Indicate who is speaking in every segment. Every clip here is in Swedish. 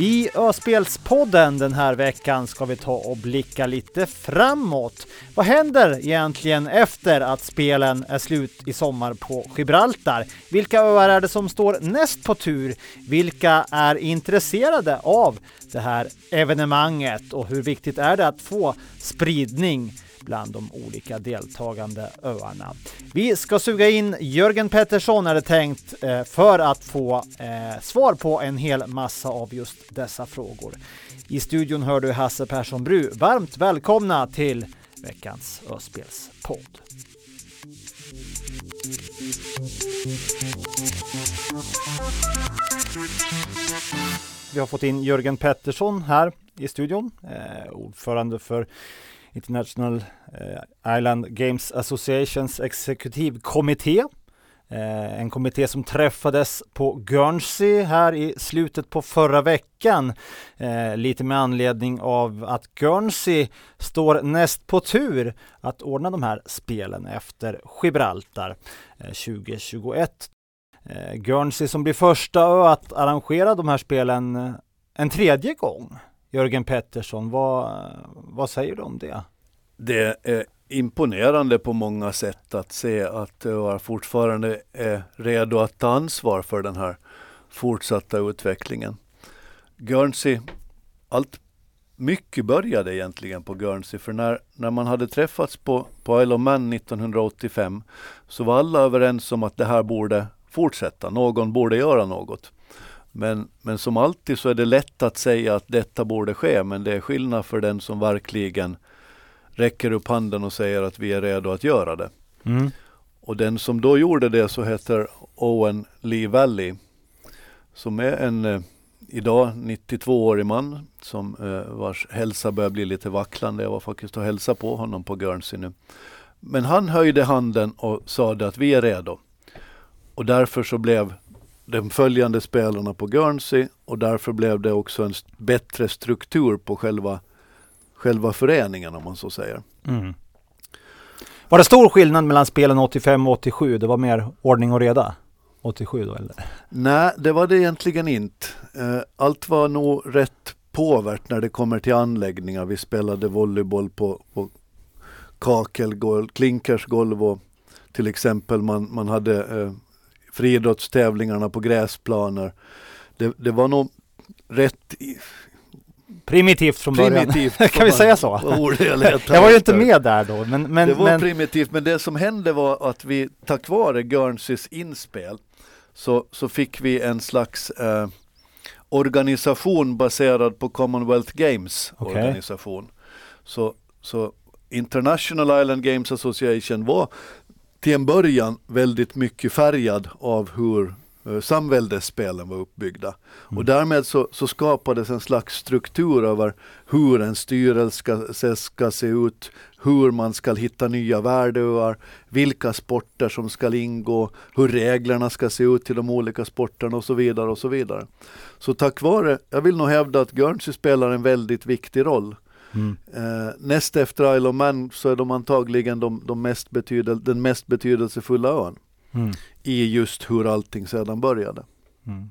Speaker 1: I Öspelspodden den här veckan ska vi ta och blicka lite framåt. Vad händer egentligen efter att spelen är slut i sommar på Gibraltar? Vilka öar är det som står näst på tur? Vilka är intresserade av det här evenemanget och hur viktigt är det att få spridning bland de olika deltagande öarna. Vi ska suga in Jörgen Pettersson är det tänkt eh, för att få eh, svar på en hel massa av just dessa frågor. I studion hör du Hasse Persson Bru. Varmt välkomna till veckans Öspelspodd. Vi har fått in Jörgen Pettersson här i studion, eh, ordförande för International eh, Island Games Associations exekutivkommitté. Eh, en kommitté som träffades på Guernsey här i slutet på förra veckan. Eh, lite med anledning av att Guernsey står näst på tur att ordna de här spelen efter Gibraltar eh, 2021. Guernsey som blir första ö att arrangera de här spelen en tredje gång. Jörgen Pettersson, vad, vad säger du om det?
Speaker 2: Det är imponerande på många sätt att se att eh, jag fortfarande är redo att ta ansvar för den här fortsatta utvecklingen. Guernsey, allt mycket började egentligen på Guernsey för när, när man hade träffats på, på Isle of Man 1985 så var alla överens om att det här borde fortsätta, någon borde göra något. Men, men som alltid så är det lätt att säga att detta borde ske, men det är skillnad för den som verkligen räcker upp handen och säger att vi är redo att göra det. Mm. Och den som då gjorde det så heter Owen Lee Valley, som är en eh, idag 92-årig man som eh, vars hälsa börjar bli lite vacklande. Jag var faktiskt och hälsade på honom på Guernsey nu. Men han höjde handen och sa att vi är redo. Och därför så blev de följande spelarna på Guernsey och därför blev det också en bättre struktur på själva, själva föreningen om man så säger. Mm.
Speaker 1: Var det stor skillnad mellan spelen 85 och 87? Det var mer ordning och reda? 87 då eller?
Speaker 2: Nej, det var det egentligen inte. Eh, allt var nog rätt påvärt när det kommer till anläggningar. Vi spelade volleyboll på, på kakelgolv, klinkersgolv och till exempel man, man hade eh, friidrottstävlingarna på gräsplaner. Det, det var nog rätt
Speaker 1: Primitivt från
Speaker 2: primitivt
Speaker 1: början. kan vi säga så? jag, jag var ju inte med där då. Men, men,
Speaker 2: det var
Speaker 1: men...
Speaker 2: primitivt, men det som hände var att vi tack vare Guernseys inspel så, så fick vi en slags eh, organisation baserad på Commonwealth Games okay. organisation. Så, så International Island Games Association var till en början väldigt mycket färgad av hur uh, samväldesspelen var uppbyggda. Mm. Och därmed så, så, skapades en slags struktur över hur en styrelse ska, ska se ut, hur man ska hitta nya värdeöar, vilka sporter som ska ingå, hur reglerna ska se ut till de olika sporterna och så vidare och så vidare. Så tack vare, jag vill nog hävda att Guernsey spelar en väldigt viktig roll. Mm. Eh, näst efter Isle of Man så är de antagligen de, de mest betydel, den mest betydelsefulla ön. Mm. I just hur allting sedan började. Mm.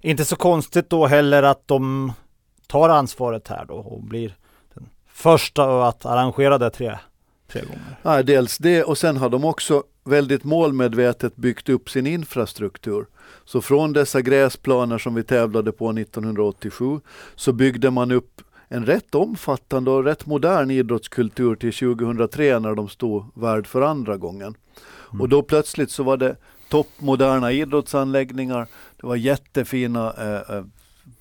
Speaker 1: Inte så konstigt då heller att de tar ansvaret här då och blir den första att arrangera det tre, tre gånger.
Speaker 2: Ja, dels det och sen har de också väldigt målmedvetet byggt upp sin infrastruktur. Så från dessa gräsplaner som vi tävlade på 1987 så byggde man upp en rätt omfattande och rätt modern idrottskultur till 2003 när de stod värd för andra gången. Mm. Och då plötsligt så var det toppmoderna idrottsanläggningar, det var jättefina eh, eh,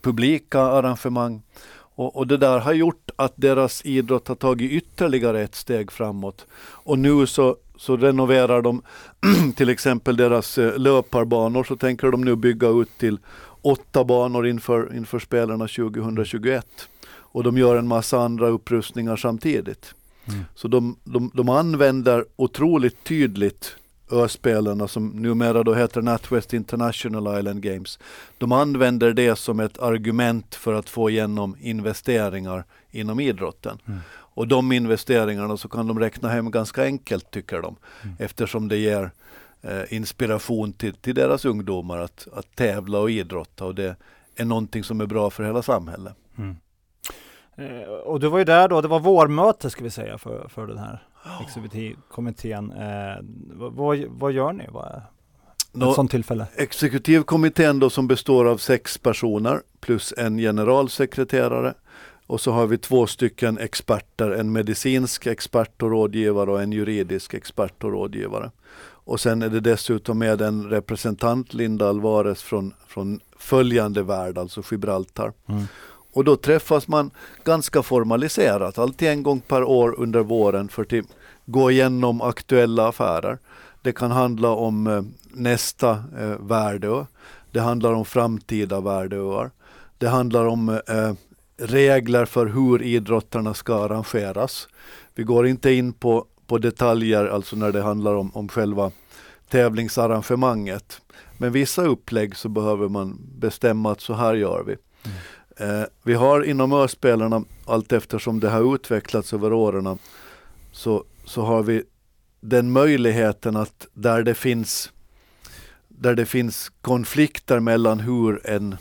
Speaker 2: publika arrangemang. Och, och, det där har gjort att deras idrott har tagit ytterligare ett steg framåt. Och nu så, så renoverar de till exempel deras eh, löparbanor, så tänker de nu bygga ut till åtta banor inför, inför spelarna 2021 och de gör en massa andra upprustningar samtidigt. Mm. Så de, de, de använder otroligt tydligt öspelarna som numera då heter NatWest International Island Games. De använder det som ett argument för att få igenom investeringar inom idrotten. Mm. Och de investeringarna så kan de räkna hem ganska enkelt tycker de. Mm. Eftersom det ger eh, inspiration till, till deras ungdomar att, att tävla och idrotta. Och det är någonting som är bra för hela samhället. Mm.
Speaker 1: Eh, och du var ju där då, det var vårmöte ska vi säga för, för den här exekutivkommittén. Eh, vad, vad gör ni? Vad, ett sånt tillfälle?
Speaker 2: Exekutivkommittén då som består av sex personer plus en generalsekreterare. Och så har vi två stycken experter, en medicinsk expert och rådgivare och en juridisk expert och rådgivare. Och sen är det dessutom med en representant, Linda Alvarez, från, från följande värld, alltså Gibraltar. Mm. Och då träffas man ganska formaliserat, alltid en gång per år under våren för att gå igenom aktuella affärer. Det kan handla om eh, nästa eh, värdeö. Det handlar om framtida värdeöar. Det handlar om eh, regler för hur idrottarna ska arrangeras. Vi går inte in på, på detaljer, alltså när det handlar om, om själva tävlingsarrangemanget. Men vissa upplägg så behöver man bestämma att så här gör vi. Mm. Eh, vi har inom öspelarna, allt eftersom det har utvecklats över åren, så, så har vi den möjligheten att där det finns där det finns konflikter mellan hur en,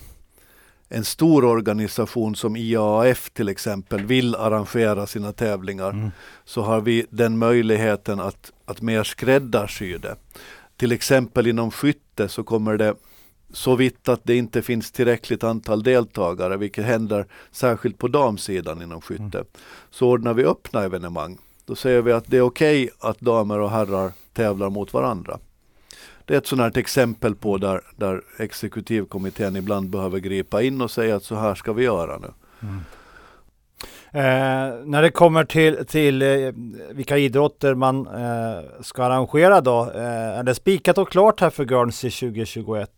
Speaker 2: en stor organisation som IAAF till exempel vill arrangera sina tävlingar mm. så har vi den möjligheten att, att mer skräddarsy det. Till exempel inom skytte så kommer det så vitt att det inte finns tillräckligt antal deltagare, vilket händer särskilt på damsidan inom skytte, mm. så ordnar vi öppna evenemang. Då säger vi att det är okej okay att damer och herrar tävlar mot varandra. Det är ett sådant exempel på där, där exekutivkommittén ibland behöver gripa in och säga att så här ska vi göra nu. Mm.
Speaker 1: Eh, när det kommer till, till eh, vilka idrotter man eh, ska arrangera då, eh, är det spikat och klart här för Guernsey 2021?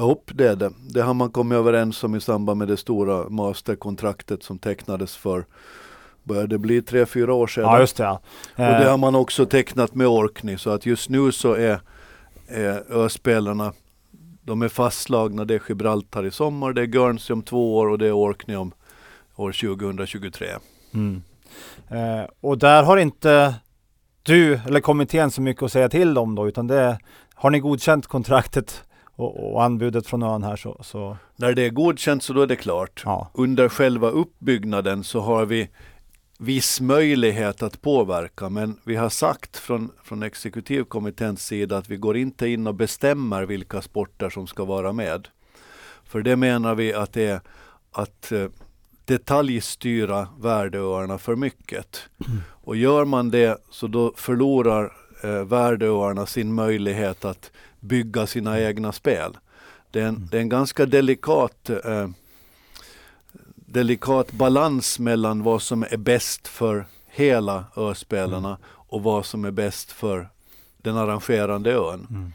Speaker 2: Jo, det är det. Det har man kommit överens om i samband med det stora masterkontraktet som tecknades för börjar det bli tre, fyra år sedan.
Speaker 1: Ja, just det. Ja.
Speaker 2: Och det eh. har man också tecknat med Orkney så att just nu så är, är öspelarna de är fastslagna. Det är Gibraltar i sommar, det är Guernsey om två år och det är Orkney om år 2023. Mm.
Speaker 1: Eh, och där har inte du eller kommittén så mycket att säga till om då, utan det har ni godkänt kontraktet och, och anbudet från ön här så, så,
Speaker 2: När det är godkänt så då är det klart. Ja. Under själva uppbyggnaden så har vi viss möjlighet att påverka men vi har sagt från, från exekutivkommitténs sida att vi går inte in och bestämmer vilka sporter som ska vara med. För det menar vi att det är att eh, detaljstyra värdeöarna för mycket. Mm. Och gör man det så då förlorar eh, värdeöarna sin möjlighet att bygga sina egna spel. Det är en, mm. det är en ganska delikat eh, delikat balans mellan vad som är bäst för hela öspelarna mm. och vad som är bäst för den arrangerande ön. Mm.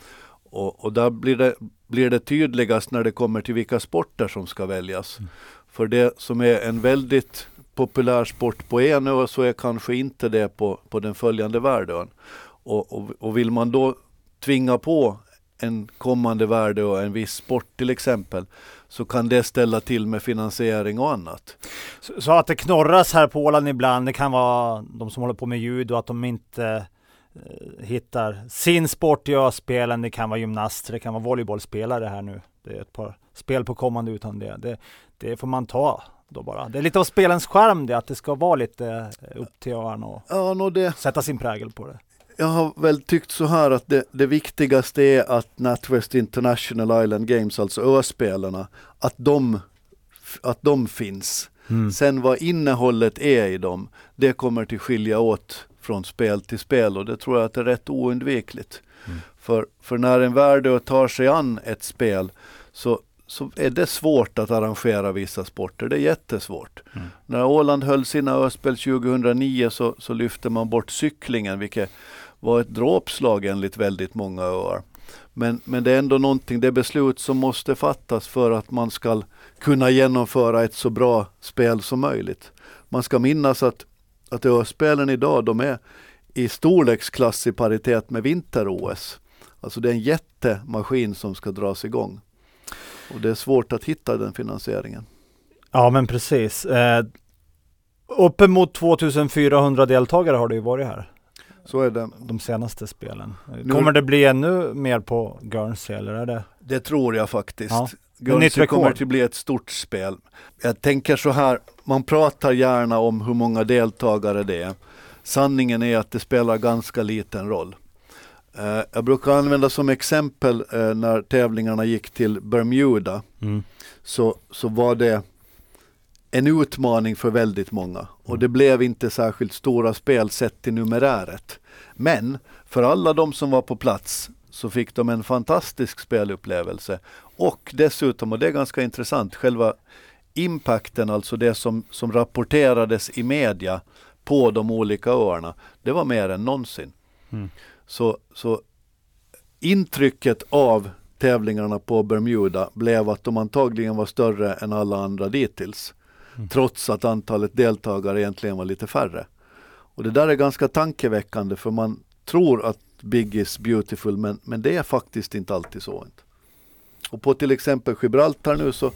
Speaker 2: Och, och, där blir det, blir det tydligast när det kommer till vilka sporter som ska väljas. Mm. För det som är en väldigt populär sport på en ö så är kanske inte det på, på den följande världön. Och, och, och vill man då tvinga på en kommande värde och en viss sport till exempel så kan det ställa till med finansiering och annat.
Speaker 1: Så, så, att det knorras här på Åland ibland, det kan vara de som håller på med ljud och att de inte eh, hittar sin sport i öspelen. Det kan vara gymnaster, det kan vara volleybollspelare här nu. Det är ett par spel på kommande utan det. Det, det får man ta då bara. Det är lite av spelens skärm det, att det ska vara lite upp till öarna och ja, no, det... sätta sin prägel på det
Speaker 2: jag har väl tyckt så här att det, det viktigaste är att NatWest International Island Games, alltså öspelarna, att de, att de finns. Mm. Sen vad innehållet är i dem, det kommer till skilja åt från spel till spel och det tror jag att det är rätt oundvikligt. Mm. För, för när en värde tar sig an ett spel så, så är det svårt att arrangera vissa sporter. Det är jättesvårt. Mm. När Åland höll sina öspel 2009 så, så lyfte man bort cyklingen, vilket var ett dråpslag enligt väldigt många öar. Men, men det är ändå någonting, det beslut som måste fattas för att man ska kunna genomföra ett så bra spel som möjligt. Man ska minnas att, att öspelen idag, de är i storleksklass i paritet med vinter-OS. Alltså det är en jättemaskin som ska dras igång. Och det är svårt att hitta den finansieringen.
Speaker 1: Ja men precis. Eh, uppemot 2400 deltagare har det ju varit här.
Speaker 2: Så är det.
Speaker 1: De senaste spelen. Kommer det bli ännu mer på Guernsey eller är det?
Speaker 2: Det tror jag faktiskt. Ja. Guernsey kommer att bli ett stort spel. Jag tänker så här, man pratar gärna om hur många deltagare det är. Sanningen är att det spelar ganska liten roll. Uh, jag brukar använda som exempel uh, när tävlingarna gick till Bermuda. Mm. Så, så var det en utmaning för väldigt många. Och det blev inte särskilt stora spel sett till numeräret. Men för alla de som var på plats så fick de en fantastisk spelupplevelse. Och dessutom, och det är ganska intressant, själva impacten, alltså det som, som rapporterades i media på de olika öarna, det var mer än någonsin. Mm. Så, så intrycket av tävlingarna på Bermuda blev att de antagligen var större än alla andra dittills. Mm. Trots att antalet deltagare egentligen var lite färre. Och det där är ganska tankeväckande för man tror att Big is beautiful men, men det är faktiskt inte alltid så. Och på till exempel Gibraltar nu så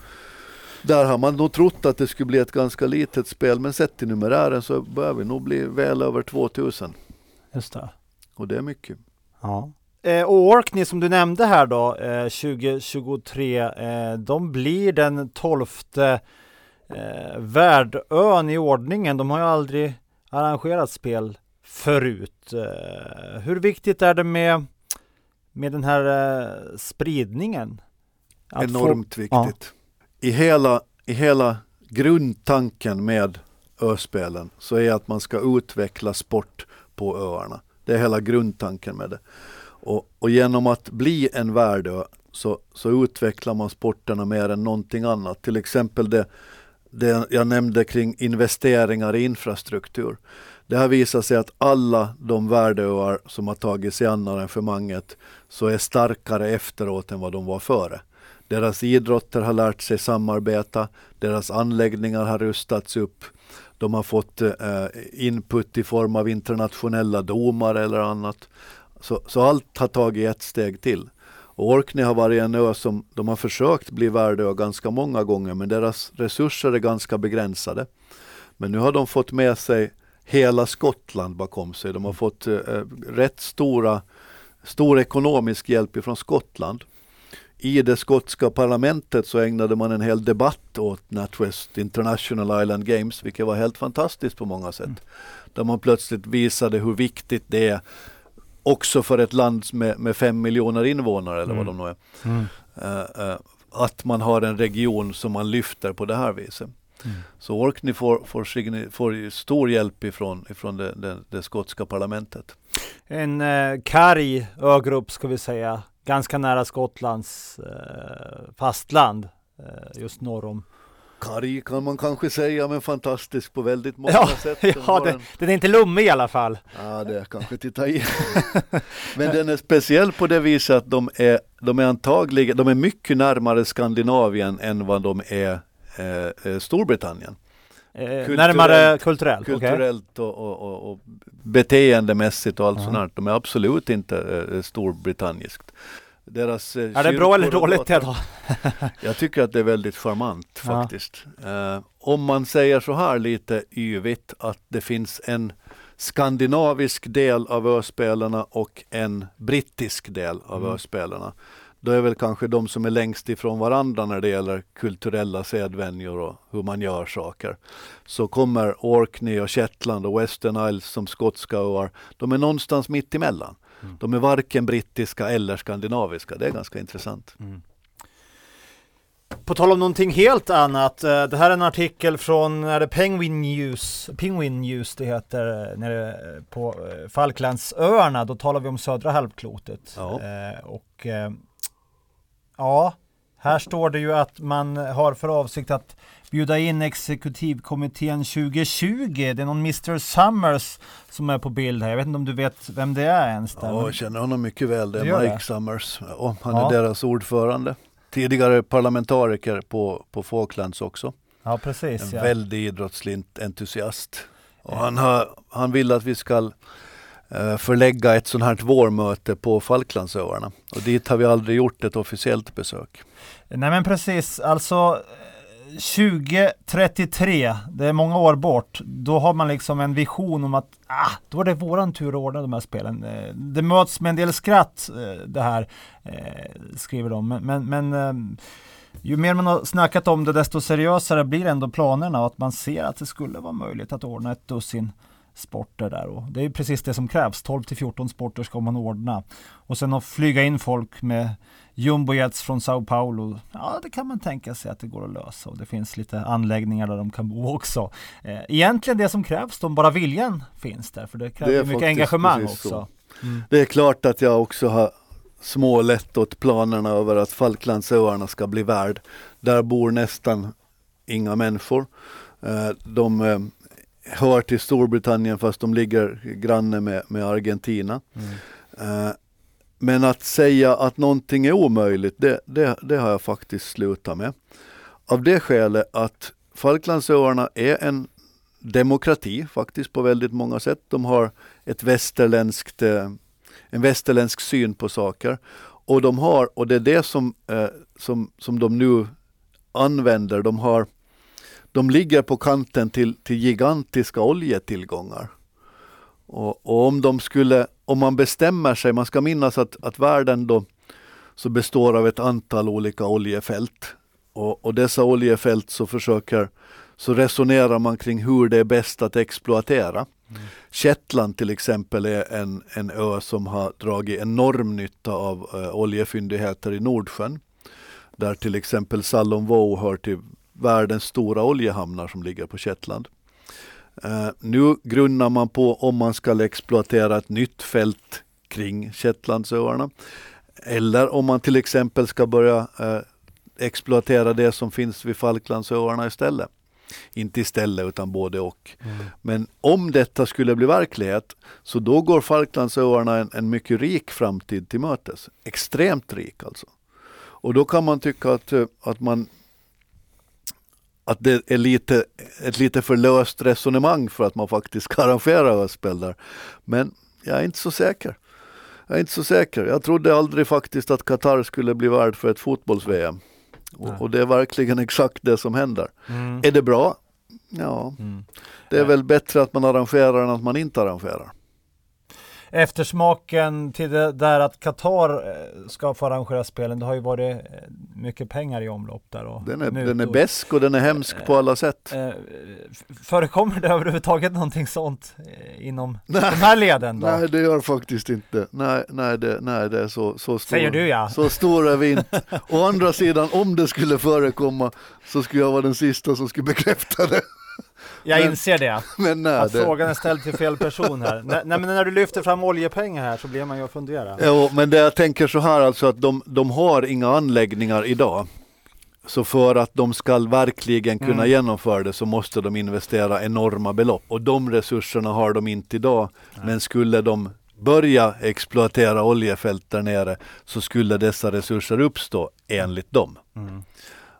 Speaker 2: där har man nog trott att det skulle bli ett ganska litet spel men sett till numerären så börjar vi nog bli väl över 2000.
Speaker 1: Just det.
Speaker 2: Och det är mycket.
Speaker 1: Ja. Eh, och Orkney som du nämnde här då, eh, 2023, eh, de blir den tolfte eh, värdön i ordningen. De har ju aldrig arrangerat spel förut. Eh, hur viktigt är det med, med den här eh, spridningen?
Speaker 2: Att Enormt få, viktigt. Ja. I, hela, I hela grundtanken med öspelen så är att man ska utveckla sport på öarna. Det är hela grundtanken med det. Och, och genom att bli en värdö så, så utvecklar man sporterna mer än någonting annat. Till exempel det, det jag nämnde kring investeringar i infrastruktur. Det har visat sig att alla de värdeöar som har tagit sig an arrangemanget så är starkare efteråt än vad de var före. Deras idrotter har lärt sig samarbeta, deras anläggningar har rustats upp, de har fått eh, input i form av internationella domar eller annat. Så, så, allt har tagit ett steg till. Orkney har varit en ö som de har försökt bli värdeö ganska många gånger men deras resurser är ganska begränsade. Men nu har de fått med sig hela Skottland bakom sig. De har fått eh, rätt stora, stor ekonomisk hjälp ifrån Skottland. I det skotska parlamentet så ägnade man en hel debatt åt NatWest International Island Games, vilket var helt fantastiskt på många sätt. Mm. Där man plötsligt visade hur viktigt det är också för ett land med, med fem miljoner invånare eller mm. vad de nu är. Mm. Uh, uh, att man har en region som man lyfter på det här viset. Mm. Så Orkney får, får, får stor hjälp ifrån, ifrån det, det, det skotska parlamentet.
Speaker 1: En eh, karg ögrupp ska vi säga, ganska nära Skottlands eh, fastland, eh, just norr om
Speaker 2: Karg kan man kanske säga, men fantastisk på väldigt många
Speaker 1: ja,
Speaker 2: sätt.
Speaker 1: Den ja, den, en... den, är inte lummig i alla fall.
Speaker 2: Ja, det är kanske till ta i. men den är speciell på det viset att de är, de är antagligen, de är mycket närmare Skandinavien än vad de är Eh, eh, Storbritannien.
Speaker 1: Eh, kulturellt, närmare kulturellt?
Speaker 2: Kulturellt och, och, och, och beteendemässigt och allt -huh. sånt. De är absolut inte eh, storbritanniskt.
Speaker 1: Deras, eh, är det bra eller dåligt då?
Speaker 2: jag tycker att det är väldigt charmant faktiskt. Eh, om man säger så här lite yvigt att det finns en skandinavisk del av öspelarna och en brittisk del av mm. öspelarna då är väl kanske de som är längst ifrån varandra när det gäller kulturella sedvänjor och hur man gör saker. Så kommer Orkney och Shetland och Western Isles som skotska öar, de är någonstans mitt emellan. Mm. De är varken brittiska eller skandinaviska. Det är ganska intressant. Mm.
Speaker 1: På tal om någonting helt annat. Eh, det här är en artikel från är det Penguin News, Penguin News det heter, nere på eh, Falklandsöarna. Då talar vi om södra halvklotet. Ja. Eh, och Ja, här står det ju att man har för avsikt att bjuda in exekutivkommittén 2020. Det är någon Mr Summers som är på bild här. Jag vet inte om du vet vem det är ens?
Speaker 2: Där. Ja, jag känner honom mycket väl. Det är Mike det? Summers. Ja, han ja. är deras ordförande. Tidigare parlamentariker på, på Falklands också.
Speaker 1: Ja, precis.
Speaker 2: En
Speaker 1: ja.
Speaker 2: väldig idrottslig entusiast. Och han, har, han vill att vi ska Eh, förlägga ett sånt här vårmöte på Falklandsöarna. Och dit har vi aldrig gjort ett officiellt besök.
Speaker 1: Nej men precis, alltså 2033, det är många år bort, då har man liksom en vision om att ah, då är det våran tur att ordna de här spelen. Eh, det möts med en del skratt eh, det här, skriver de. Men, men Ju mer man har snackat om det desto seriösare blir ändå planerna och att man ser att det skulle vara möjligt att ordna ett dussin sporter där och det är precis det som krävs. 12 till 14 sporter ska man ordna och sen att flyga in folk med jumbojets från Sao Paulo. Ja, det kan man tänka sig att det går att lösa och det finns lite anläggningar där de kan bo också. Eh, egentligen det som krävs, om bara viljan finns där, för det kräver det mycket engagemang också.
Speaker 2: Mm. Det är klart att jag också har smålätt åt planerna över att Falklandsöarna ska bli värd. Där bor nästan inga människor. Eh, de eh, hör till Storbritannien fast de ligger granne med, med Argentina. Mm. Eh, men att säga att någonting är omöjligt, det, det, det har jag faktiskt slutat med. Av det skälet att Falklandsöarna är en demokrati faktiskt på väldigt många sätt. De har ett västerländskt, eh, en västerländsk syn på saker. Och de har, och det är det som, eh, som, som de nu använder, de har de ligger på kanten till, till gigantiska oljetillgångar. Och, och, om de skulle, om man bestämmer sig, man ska minnas att, att världen då så består av ett antal olika oljefält. Och, och dessa oljefält så försöker, så resonerar man kring hur det är bäst att exploatera. Mm. Shetland till exempel är en, en ö som har dragit enorm nytta av uh, oljefyndigheter i Nordsjön. Där till exempel Sallon Voe hör till världens stora oljehamnar som ligger på Shetland. Uh, nu grunnar man på om man ska exploatera ett nytt fält kring Shetlandsöarna. Eller om man till exempel ska börja uh, exploatera det som finns vid Falklandsöarna istället. Inte istället utan både och. Mm. Men om detta skulle bli verklighet så då går Falklandsöarna en, en mycket rik framtid till mötes. Extremt rik alltså. Och då kan man tycka att, eh, att man att det är lite, ett lite för löst resonemang för att man faktiskt ska arrangera öspel där. Men jag är inte så säker. Jag är inte så säker. Jag trodde aldrig faktiskt att Qatar skulle bli värd för ett fotbolls-VM. Och, och, det är verkligen exakt det som händer. Mm. Är det bra? Ja, mm. det är väl bättre att man arrangerar än att man inte arrangerar
Speaker 1: eftersmaken till det där att Qatar eh, ska få arrangera spelen, det har ju varit eh, mycket pengar i omlopp där. Och
Speaker 2: den är, den är bäsk och den är hemsk på alla sätt. Eh,
Speaker 1: förekommer det överhuvudtaget någonting sånt inom nej, de här leden? Då?
Speaker 2: Nej, det gör faktiskt inte. Nej, nej, det, nej, det är så, så stor.
Speaker 1: Säger du ja.
Speaker 2: Så stor är vi inte. Å andra sidan, om det skulle förekomma så skulle jag vara den sista som skulle bekräfta det.
Speaker 1: Jag men, inser det. Men nej, att det... frågan är ställd till fel person här. nej, men när du lyfter fram oljepengar här så blir man ju att fundera.
Speaker 2: Jo, men det jag tänker så här alltså att de, de har inga anläggningar idag. Så för att de ska verkligen kunna mm. genomföra det så måste de investera enorma belopp och de resurserna har de inte idag. Nej. Men skulle de börja exploatera oljefält där nere så skulle dessa resurser uppstå enligt dem. Mm.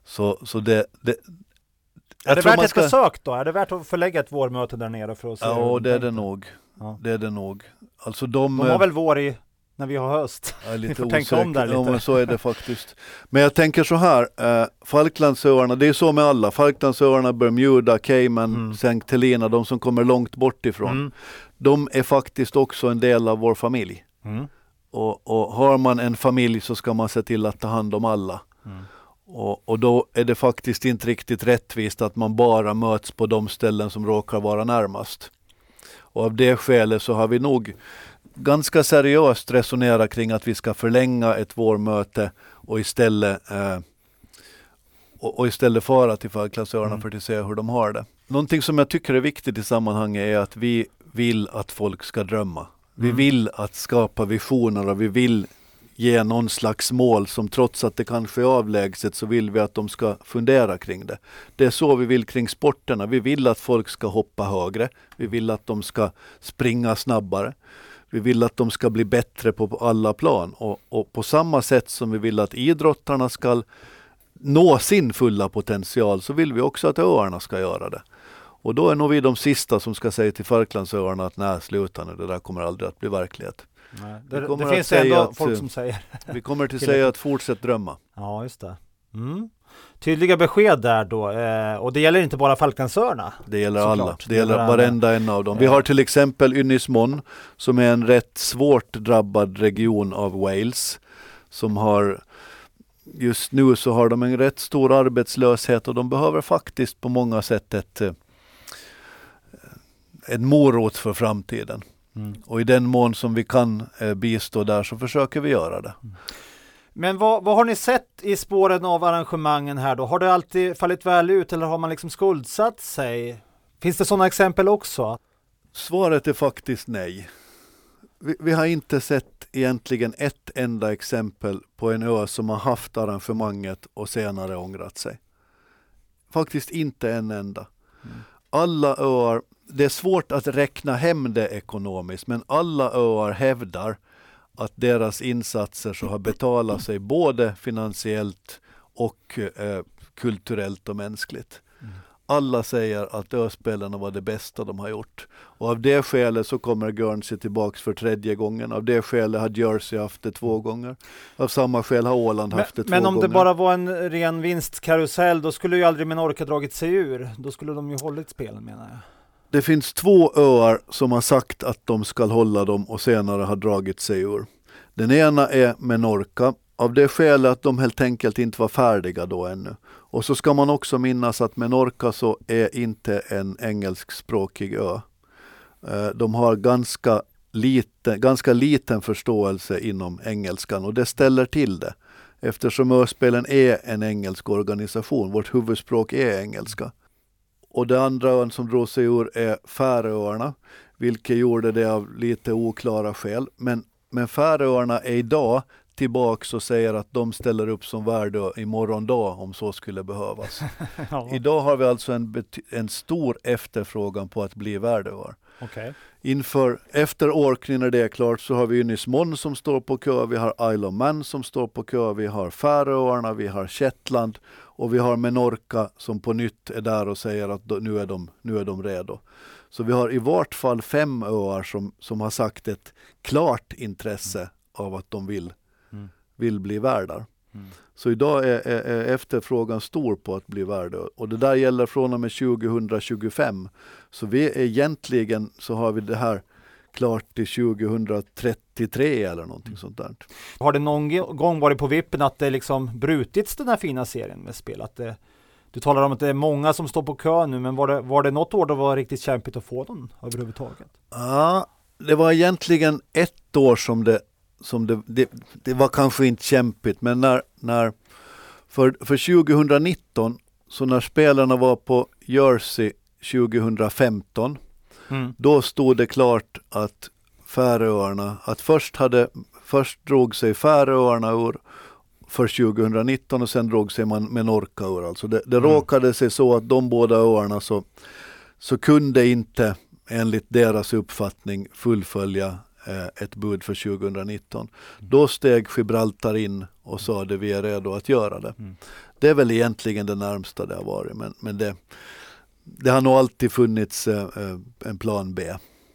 Speaker 2: Så, så det, det,
Speaker 1: är det värt ett ska... besök då? Är det värt att förlägga ett vårmöte där nere för att se
Speaker 2: Ja, det är det nog. Ja. Det är det nog. Alltså de,
Speaker 1: de har väl vår i när vi har höst.
Speaker 2: Jag är lite får tänka om där lite. Ja, men så är det faktiskt. Men jag tänker så här, eh, Falklandsöarna, det är så med alla. Falklandsöarna, Bermuda, Cayman, mm. Sankt Helena, de som kommer långt bort ifrån. Mm. De är faktiskt också en del av vår familj. Mm. Och, och, har man en familj så ska man se till att ta hand om alla. Mm. Och, och, då är det faktiskt inte riktigt rättvist att man bara möts på de ställen som råkar vara närmast. Och av det skälet så har vi nog ganska seriöst resonerat kring att vi ska förlänga ett vårmöte och istället eh, och, och, istället fara till Falklandsöarna mm. för att se hur de har det. Någonting som jag tycker är viktigt i sammanhanget är att vi vill att folk ska drömma. Vi mm. vill att skapa visioner och vi vill ge någon slags mål som trots att det kanske är avlägset så vill vi att de ska fundera kring det. Det är så vi vill kring sporterna. Vi vill att folk ska hoppa högre. Vi vill att de ska springa snabbare. Vi vill att de ska bli bättre på alla plan och, och på samma sätt som vi vill att idrottarna ska nå sin fulla potential så vill vi också att öarna ska göra det. Och då är nog vi de sista som ska säga till Falklandsöarna att nej, sluta nu, det där kommer aldrig att bli verklighet.
Speaker 1: Nej, det, det finns ändå att, folk som säger.
Speaker 2: Vi kommer till säga att fortsätt drömma.
Speaker 1: Ja, just det. Mm. Tydliga besked där då. Eh, och det gäller inte bara Falkansörna.
Speaker 2: Det gäller alla. Klart. Det, gäller varenda en av dem. Vi har till exempel Ynysmon som är en rätt svårt drabbad region av Wales. Som har just nu så har de en rätt stor arbetslöshet och de behöver faktiskt på många sätt ett, eh, en morot för framtiden. Mm. Och i den mån som vi kan eh, bistå där så försöker vi göra det. Mm.
Speaker 1: Men vad, vad, har ni sett i spåren av arrangemangen här då? Har det alltid fallit väl ut eller har man liksom skuldsatt sig? Finns det sådana exempel också?
Speaker 2: Svaret är faktiskt nej. Vi, vi, har inte sett egentligen ett enda exempel på en ö som har haft arrangemanget och senare ångrat sig. Faktiskt inte en enda. Mm. Alla öar, det är svårt att räkna hem det ekonomiskt, men alla öar hävdar att deras insatser så har betalat sig både finansiellt och eh, kulturellt och mänskligt. Mm. Alla säger att öspelarna var det bästa de har gjort. Och av det skälet så kommer Guernsey tillbaks för tredje gången. Av det skälet har Jersey haft det två gånger. Av samma skäl har Åland haft det
Speaker 1: men, två
Speaker 2: gånger.
Speaker 1: Men om det bara var en ren vinstkarusell, då skulle ju aldrig Menorca dragit sig ur. Då skulle de ju hållit spelen menar jag.
Speaker 2: Det finns två öar som har sagt att de ska hålla dem och senare har dragit sig ur. Den ena är Menorca av det skälet att de helt enkelt inte var färdiga då ännu. Och så ska man också minnas att Menorca så är inte en engelskspråkig ö. Eh, de har ganska liten, ganska liten förståelse inom engelskan och det ställer till det. Eftersom Öspelen är en engelsk organisation, vårt huvudspråk är engelska. Och det andra ön som drog sig ur är Färöarna, vilket gjorde det av lite oklara skäl. Men, men Färöarna är idag tillbaks och säger att de ställer upp som värd i morgondag om så skulle behövas. ja. Idag har vi alltså en, en stor efterfrågan på att bli värdöar. Okay. Inför, efter Orkney när det är klart så har vi Nysmon som står på kö, vi har Isle of Man som står på kö, vi har Färöarna, vi har Shetland och vi har Menorca som på nytt är där och säger att nu är de, nu är de redo. Så vi har i vart fall fem öar som, som har sagt ett klart intresse av att de vill mm. vill bli värdar. Mm. Så idag är, är, är, efterfrågan stor på att bli värd och det där gäller från och med 2025. Så vi är egentligen så har vi det här klart till 2033 eller någonting mm. sånt där.
Speaker 1: Har det någon gång varit på vippen att det liksom brutits den här fina serien med spel? Att det, du talar om att det är många som står på kö nu, men var det, var det något år då var riktigt kämpigt att få den överhuvudtaget?
Speaker 2: Ja, det var egentligen ett år som det som det, det, det, var kanske inte kämpigt, men när, när för, för 2019, så när spelarna var på Jersey 2015, mm. då stod det klart att Färöarna, att först hade, först drog sig Färöarna ur för 2019 och sen drog sig man Menorca ur. Alltså det, det mm. råkade sig så att de båda öarna så, så kunde inte enligt deras uppfattning fullfölja Eh, ett bud för 2019. Mm. Då steg Gibraltar in och sa att vi är redo att göra det. Mm. Det är väl egentligen det närmsta det har varit men, men det, det har nog alltid funnits eh, eh en plan B.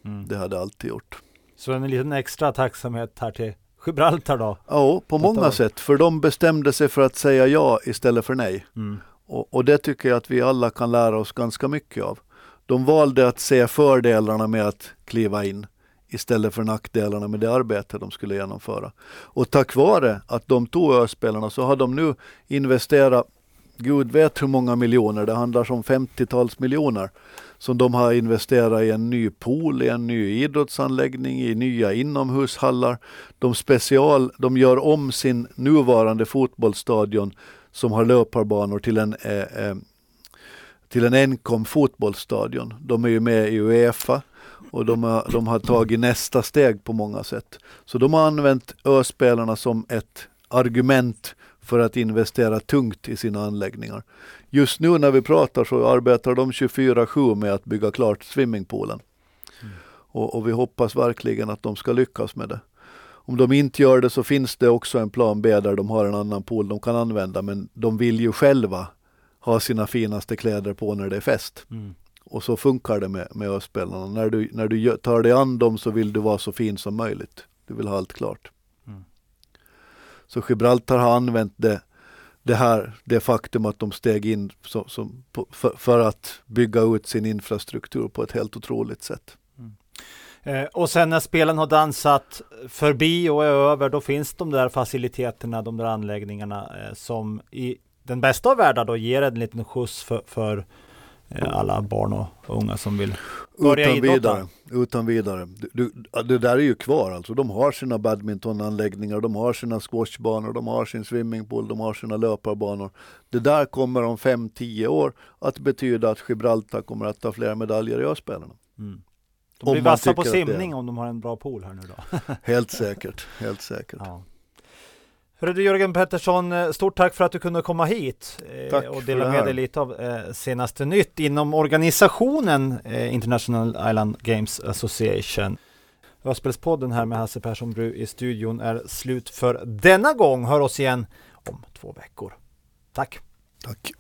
Speaker 2: Mm. Det hade alltid gjort.
Speaker 1: Så en liten extra tacksamhet här till Gibraltar då?
Speaker 2: Ja, på många sätt. För de bestämde sig för att säga ja istället för nej. Mm. Och, och, det tycker jag att vi alla kan lära oss ganska mycket av. De valde att se fördelarna med att kliva in istället för nackdelarna med det arbete de skulle genomföra. Och tack vare att de tog öspelarna så har de nu investerat, Gud vet hur många miljoner, det handlar om 50-tals miljoner som de har investerat i en ny pool, i en ny idrottsanläggning, i nya inomhushallar. De, special, de gör om sin nuvarande fotbollsstadion som har löparbanor till en eh, eh, till en enkom fotbollsstadion. De är ju med i Uefa och de har, de har tagit nästa steg på många sätt. Så de har använt öspelarna som ett argument för att investera tungt i sina anläggningar. Just nu när vi pratar så arbetar de 24-7 med att bygga klart swimmingpoolen. Mm. Och, och, vi hoppas verkligen att de ska lyckas med det. Om de inte gör det så finns det också en plan B där de har en annan pool de kan använda men de vill ju själva ha sina finaste kläder på när det är fest. Mm. Och så funkar det med, med östspelarna. När du, när du tar dig an dem så vill du vara så fin som möjligt. Du vill ha allt klart. Så Gibraltar har använt det, det här, det faktum att de steg in så, så, för, för, att bygga ut sin infrastruktur på ett helt otroligt sätt. Mm.
Speaker 1: Eh, och sen när spelen har dansat förbi och är över, då finns de där faciliteterna, de där anläggningarna eh, som i den bästa av världar då ger en liten skjuts för, för alla barn och unga som vill börja
Speaker 2: utan
Speaker 1: idrotta.
Speaker 2: vidare, utan vidare. Du, det där är ju kvar alltså. De har sina badmintonanläggningar, de har sina squashbanor, de har sin swimmingpool, de har sina löparbanor. Det där kommer om 5-10 år att betyda att Gibraltar kommer att ta fler medaljer i öspelarna.
Speaker 1: Mm. De blir vassa på simning om de har en bra pool här nu då.
Speaker 2: Helt säkert, helt säkert.
Speaker 1: Ja. Hörru du Jörgen Pettersson, eh, stort tack för att du kunde komma hit eh,
Speaker 2: Tack
Speaker 1: och dela med dig lite av eh, senaste nytt inom organisationen International Island Games Association. Öspelspodden här med Hasse Persson Bru i studion är slut för denna gång. Hör oss igen om två veckor. Tack!
Speaker 2: Tack.